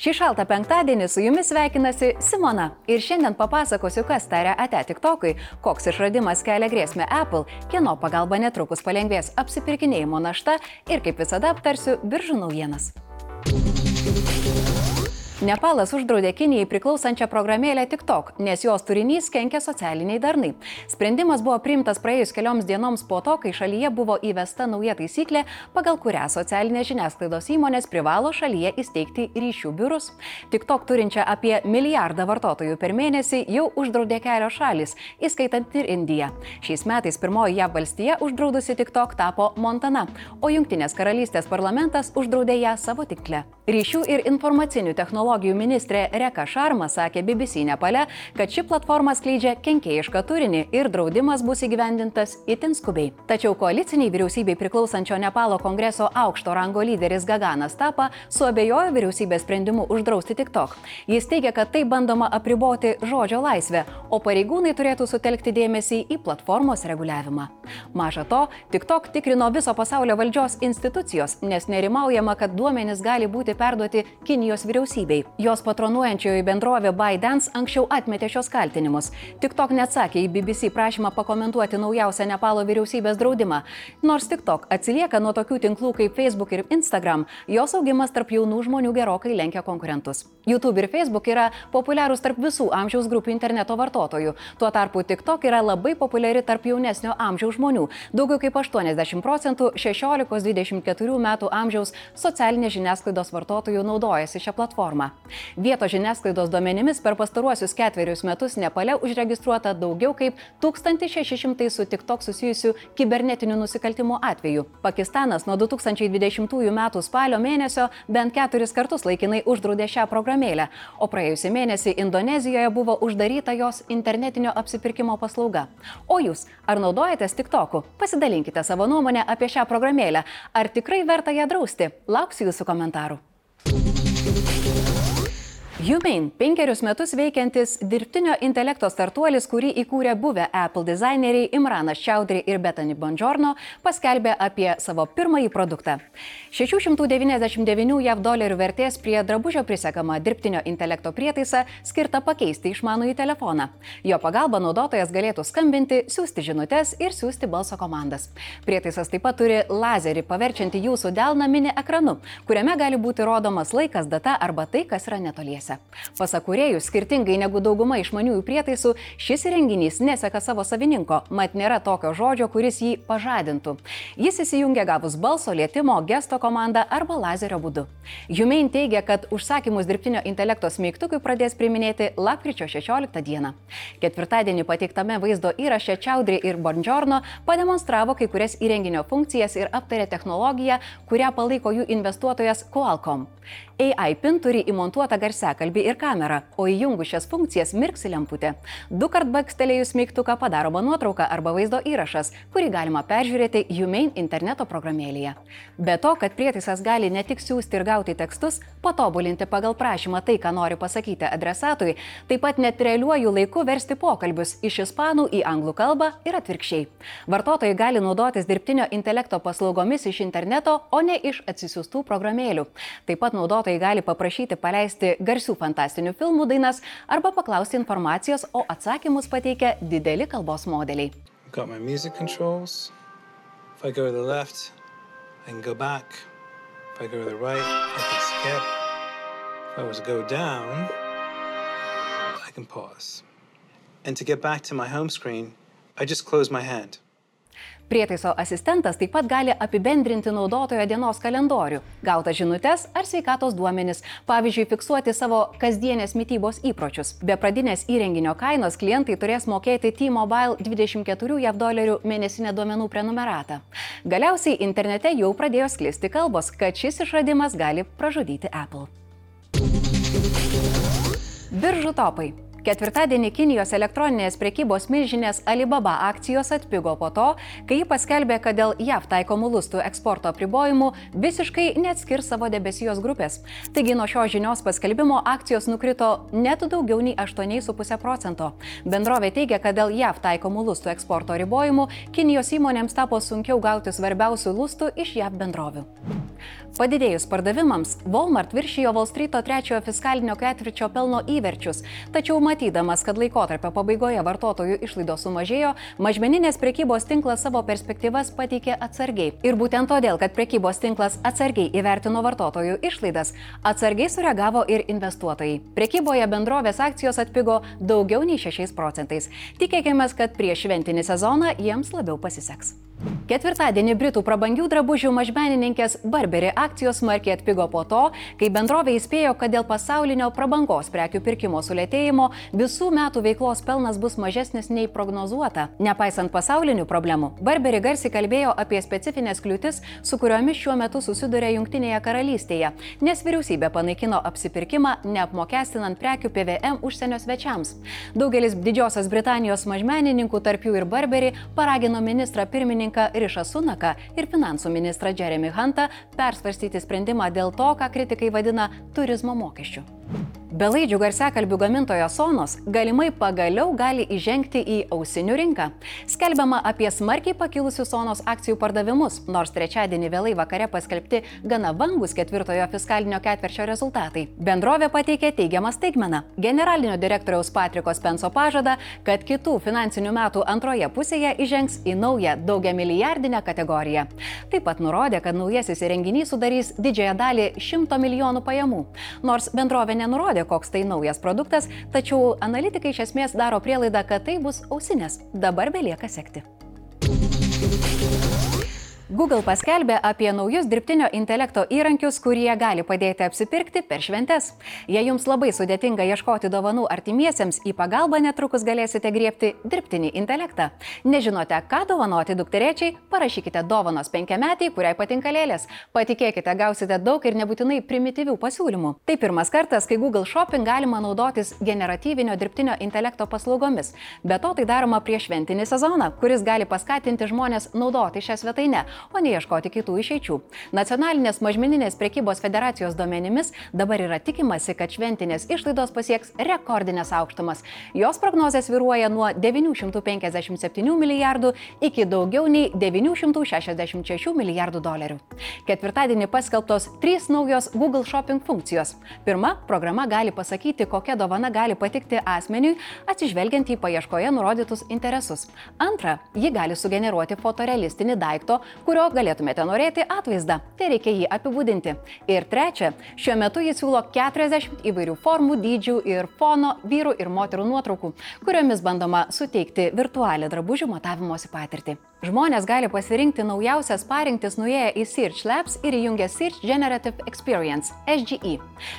Šį šaltą penktadienį su jumis sveikinasi Simona ir šiandien papasakosiu, kas taria ate TikTokui, koks išradimas kelia grėsmę Apple, kieno pagalba netrukus palengvės apsipirkinėjimo našta ir kaip visada aptarsiu biržų naujienas. Nepalas uždraudė Kinijai priklausančią programėlę TikTok, nes jos turinys kenkia socialiniai darnai. Sprendimas buvo priimtas praėjus kelioms dienoms po to, kai šalyje buvo įvesta nauja taisyklė, pagal kurią socialinės žiniasklaidos įmonės privalo šalyje įsteigti ryšių biurus. TikTok turinčią apie milijardą vartotojų per mėnesį jau uždraudė kelios šalis, įskaitant ir Indiją. Šiais metais pirmoji JAV valstija uždraudusi TikTok tapo Montana, o Junktinės karalystės parlamentas uždraudė ją savo tiklę. Ryšių ir informacinių technologijų ministrė Reka Šarma sakė BBC Nepale, kad ši platforma skleidžia kenkėjišką turinį ir draudimas bus įgyvendintas itin skubiai. Tačiau koaliciniai vyriausybei priklausančio Nepalo kongreso aukšto rango lyderis Gaganas Tapa suabejojo vyriausybės sprendimu uždrausti TikTok. Jis teigia, kad tai bandoma apriboti žodžio laisvę, o pareigūnai turėtų sutelkti dėmesį į platformos reguliavimą. Maža to, TikTok tikrino viso pasaulio valdžios institucijos, nes nerimaujama, kad duomenys gali būti perduoti Kinijos vyriausybei. Jos patronuojančioji bendrovė ByteDance anksčiau atmetė šios kaltinimus. TikTok neatsakė į BBC prašymą pakomentuoti naujausią Nepalo vyriausybės draudimą. Nors TikTok atsilieka nuo tokių tinklų kaip Facebook ir Instagram, jos augimas tarp jaunų žmonių gerokai lenkia konkurentus. YouTube ir Facebook yra populiarūs tarp visų amžiaus grupių interneto vartotojų. Tuo tarpu TikTok yra labai populiari tarp jaunesnio amžiaus žmonių. Daugiau kaip 80 procentų 16-24 metų amžiaus socialinės žiniasklaidos vartotojų naudojasi šią platformą. Vietos žiniasklaidos duomenimis per pastaruosius ketverius metus Nepale užregistruota daugiau kaip 1600 su TikTok susijusių kibernetinių nusikaltimų atvejų. Pakistanas nuo 2020 m. spalio mėnesio bent keturis kartus laikinai uždraudė šią programėlę, o praėjusį mėnesį Indonezijoje buvo uždaryta jos internetinio apsipirkimo paslauga. O jūs, ar naudojatės TikToku? Pasidalinkite savo nuomonę apie šią programėlę. Ar tikrai verta ją drausti? Lauksiu jūsų komentarų. Humane - penkerius metus veikiantis dirbtinio intelekto startuolis, kurį įkūrė buvę Apple dizaineriai Imranas Čiaudri ir Bethany Bongiorno, paskelbė apie savo pirmąjį produktą. 699 JAV dolerių vertės prie drabužio prisekama dirbtinio intelekto prietaisą skirtą pakeisti išmanųjį telefoną. Jo pagalba naudotojas galėtų skambinti, siūsti žinutės ir siūsti balso komandas. Prietaisas taip pat turi lazerį paverčiantį jūsų delną mini ekranu, kuriame gali būti rodomas laikas, data arba tai, kas yra netoliese namuose. Pasak kuriejų, skirtingai negu dauguma išmaniųjų prietaisų, šis įrenginys neseka savo savininko, mat nėra tokio žodžio, kuris jį pažadintų. Jis įsijungia gavus balso, lietimo, gesto komandą arba lazerio būdu. Humane teigia, kad užsakymus dirbtinio intelekto smeigtukui pradės priminėti lapkričio 16 dieną. Ketvirtadienį pateiktame vaizdo įraše Čiaudri ir Bongiorno pademonstravo kai kurias įrenginio funkcijas ir aptarė technologiją, kurią palaiko jų investuotojas Qualcomm. AI PIN turi įmontuotą garsiakalbį ir kamerą, o įjungus šias funkcijas mirksi lemputė. Du kart bakstelėjus mygtuką padaroma nuotrauka arba vaizdo įrašas, kurį galima peržiūrėti Humane interneto programėlėje. Be to, kad prietaisas gali ne tik siūsti ir gauti tekstus, patobulinti pagal prašymą tai, ką nori pasakyti adresatui, taip pat net realiuoju laiku versti pokalbius iš ispanų į anglų kalbą ir atvirkščiai. Vartotojai gali naudotis dirbtinio intelekto paslaugomis iš interneto, o ne iš atsisiųstų programėlių. Taip pat naudotojai gali paprašyti paleisti garsių fantastinių filmų dainas arba paklausti informacijos, o atsakymus pateikia dideli kalbos modeliai. Left, back. Right, down. And to get back to my home screen, I just close my hand. Prietaiso asistentas taip pat gali apibendrinti naudotojo dienos kalendorių, gautas žinutės ar sveikatos duomenis, pavyzdžiui, fiksuoti savo kasdienės mytybos įpročius. Be pradinės įrenginio kainos klientai turės mokėti T-Mobile 24 JAV dolerių mėnesinę duomenų prenumeratą. Galiausiai internete jau pradėjo sklisti kalbos, kad šis išradimas gali pražudyti Apple. Biržų topai. Ketvirtadienį Kinijos elektroninės prekybos milžinės Alibaba akcijos atpigo po to, kai ji paskelbė, kad dėl JAV taikomų lustų eksporto apribojimų visiškai neatskirs savo debesijos grupės. Taigi nuo šios žinios paskelbimo akcijos nukrito net daugiau nei 8,5 procento. Bendrovė teigia, kad dėl JAV taikomų lustų eksporto ribojimų Kinijos įmonėms tapo sunkiau gauti svarbiausių lustų iš JAV bendrovių. Padidėjus pardavimams, Walmart viršijo Wall Street'o trečiojo fiskalinio ketvirčio pelno įverčius, tačiau matydamas, kad laikotarpio pabaigoje vartotojų išlaidos sumažėjo, mažmeninės prekybos tinklas savo perspektyvas pateikė atsargiai. Ir būtent todėl, kad prekybos tinklas atsargiai įvertino vartotojų išlaidas, atsargiai sureagavo ir investuotojai. Prekyboje bendrovės akcijos atpigo daugiau nei 6 procentais. Tikėkime, kad prieš šventinį sezoną jiems labiau pasiseks. Ketvirtadienį Britų prabangių drabužių mažmenininkės Burberry akcijos smarkiai atpigo po to, kai bendrovė įspėjo, kad dėl pasaulinio prabangos prekių pirkimo sulėtėjimo visų metų veiklos pelnas bus mažesnis nei prognozuota. Nepaisant pasaulinių problemų, Burberry garsiai kalbėjo apie specifines kliūtis, su kuriomis šiuo metu susiduria Junktinėje karalystėje, nes vyriausybė panaikino apsipirkimą neapmokestinant prekių PVM užsienio svečiams. Daugelis Didžiosios Britanijos mažmenininkų, tarp jų ir Burberry, paragino ministrą pirmininką pirmininką Rišą Sunaką ir finansų ministrą Jeremy Huntą persvarstyti sprendimą dėl to, ką kritikai vadina turizmo mokesčiu. Belaidžių garsiakalbių gamintojo Sonos galimai pagaliau gali įžengti į ausinių rinką. Skelbiama apie smarkiai pakilusius Sonos akcijų pardavimus, nors trečiadienį vėlai vakare paskelbti gana vangus ketvirtojo fiskalinio ketvirčio rezultatai. Bendrovė pateikė teigiamą staigmeną. Generalinio direktoriaus Patriko Spenso pažada, kad kitų finansinių metų antroje pusėje įžengs į naują daugia milijardinę kategoriją. Taip pat nurodė, kad naujasis įrenginys sudarys didžiąją dalį 100 milijonų pajamų. Nors bendrovė nenurodė, koks tai naujas produktas, tačiau analitikai iš esmės daro prielaidą, kad tai bus ausinės. Dabar belieka sekti. Google paskelbė apie naujus dirbtinio intelekto įrankius, kurie gali padėti apsipirkti per šventes. Jei jums labai sudėtinga ieškoti dovanų artimiesiems, į pagalbą netrukus galėsite griebti dirbtinį intelektą. Nežinote, ką dovanoti dukterėčiai, parašykite dovanos penkiametį, kuriai patinka lėlės. Patikėkite, gausite daug ir nebūtinai primityvių pasiūlymų. Tai pirmas kartas, kai Google Shopping galima naudotis generatyvinio dirbtinio intelekto paslaugomis. Be to tai daroma prieš šventinį sezoną, kuris gali paskatinti žmonės naudoti šią svetainę o ne ieškoti kitų išeičių. Nacionalinės mažmeninės prekybos federacijos duomenimis dabar yra tikimasi, kad šventinės išlaidos pasieks rekordinės aukštumas. Jos prognozijas viruoja nuo 957 milijardų iki daugiau nei 966 milijardų dolerių. Ketvirtadienį paskelbtos trys naujos Google Shopping funkcijos. Pirma, programa gali pasakyti, kokia dovana gali patikti asmeniui, atsižvelgiant į paieškoje nurodytus interesus. Antra, ji gali sugeneruoti fotorealistinį daikto, kurio galėtumėte norėti atvaizdą. Tai reikia jį apibūdinti. Ir trečia, šiuo metu jis siūlo 40 įvairių formų, dydžių ir fono vyrų ir moterų nuotraukų, kuriomis bandoma suteikti virtualią drabužių matavimosi patirtį. Žmonės gali pasirinkti naujausias parinktis nuėję į Search Labs ir įjungę Search Generative Experience SGE.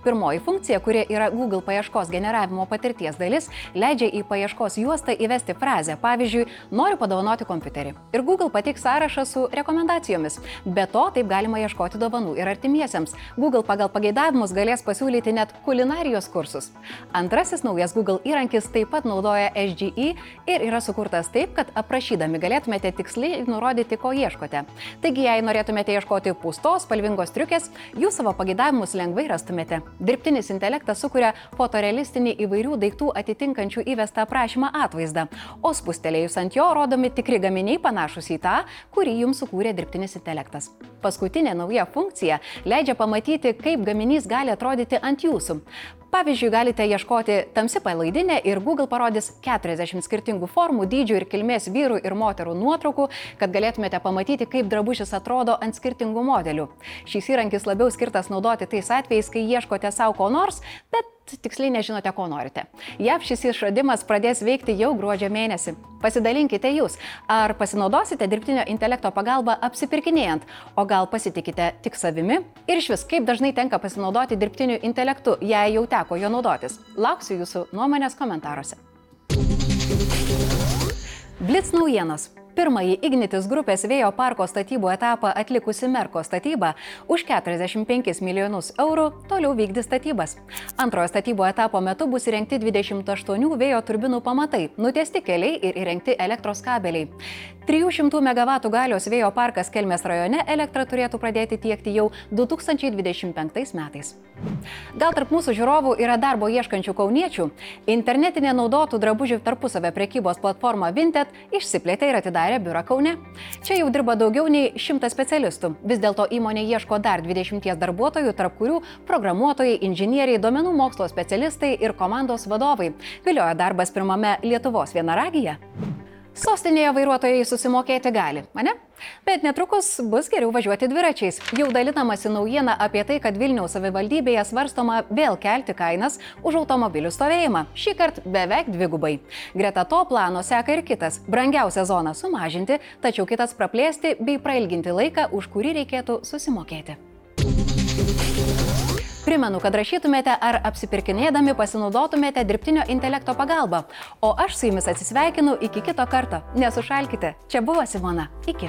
Pirmoji funkcija, kuri yra Google paieškos generavimo patirties dalis, leidžia į paieškos juostą įvesti frazę, pavyzdžiui, noriu padovanoti kompiuterį. Ir Google patiks sąrašą su rekomendacijomis. Be to, taip galima ieškoti dovanų ir artimiesiems. Google pagal pageidavimus galės pasiūlyti net kulinarijos kursus. Antrasis naujas Google įrankis taip pat naudoja SGE ir yra sukurtas taip, kad aprašydami galėtumėte tiksliai nurodyti, ko ieškote. Taigi, jei norėtumėte ieškoti pūstos, spalvingos triukės, jūs savo pageidavimus lengvai rastumėte. Dirbtinis intelektas sukuria fotorealistinį įvairių daiktų atitinkančių įvestą aprašymą atvaizdą, o spustelėjus ant jo rodomi tikri gaminiai panašus į tą, kurį jums sukūrė dirbtinis intelektas. Paskutinė nauja funkcija leidžia pamatyti, kaip gaminys gali atrodyti ant jūsų. Pavyzdžiui, galite ieškoti tamsi palaidinė ir Google parodys 40 skirtingų formų, dydžių ir kilmės vyrų ir moterų nuotraukų, kad galėtumėte pamatyti, kaip drabužis atrodo ant skirtingų modelių. Šis įrankis labiau skirtas naudoti tais atvejais, kai ieškote savo ko nors, bet tiksliai nežinote, ko norite. JAV šis išradimas pradės veikti jau gruodžio mėnesį. Pasidalinkite jūs, ar pasinaudosite dirbtinio intelekto pagalba apsipirkinėjant, o gal pasitikite tik savimi ir iš vis, kaip dažnai tenka pasinaudoti dirbtiniu intelektu, jei jau teko jo naudotis. Lauksiu jūsų nuomonės komentaruose. Blitz naujienos. Pirmąjį Ignitis grupės vėjo parko statybų etapą atlikusi Merko statyba už 45 milijonus eurų toliau vykdys statybas. Antrojo statybų etapo metu bus įrengti 28 vėjo turbinų pamatai, nutiesti keliai ir įrengti elektros kabeliai. 300 MW galios vėjo parkas Kelmės rajone elektrą turėtų pradėti tiekti jau 2025 metais. Gal tarp mūsų žiūrovų yra darbo ieškančių kauniečių? Internetinė naudotų drabužių tarpusavę prekybos platforma Vinted išsiplėtė ir atidarė atidarė biurą Kaune. Čia jau dirba daugiau nei 100 specialistų. Vis dėlto įmonė ieško dar 20 darbuotojų, tarp kurių programuotojai, inžinieriai, duomenų mokslo specialistai ir komandos vadovai. Vilioja darbas pirmame Lietuvos vienaragyje. Sostinėje vairuotojai susimokėti gali, mane? Bet netrukus bus geriau važiuoti dviračiais. Jau dalinamasi naujiena apie tai, kad Vilniaus savivaldybėje svarstoma vėl kelti kainas už automobilių stovėjimą. Šį kartą beveik dvigubai. Greta to plano seka ir kitas - brangiausią zoną sumažinti, tačiau kitas praplėsti bei prailginti laiką, už kurį reikėtų susimokėti. Primenu, kad rašytumėte ar apsipirkinėdami pasinaudotumėte dirbtinio intelekto pagalba. O aš su jumis atsisveikinu iki kito karto. Nesušalkite. Čia buvo Simona. Iki.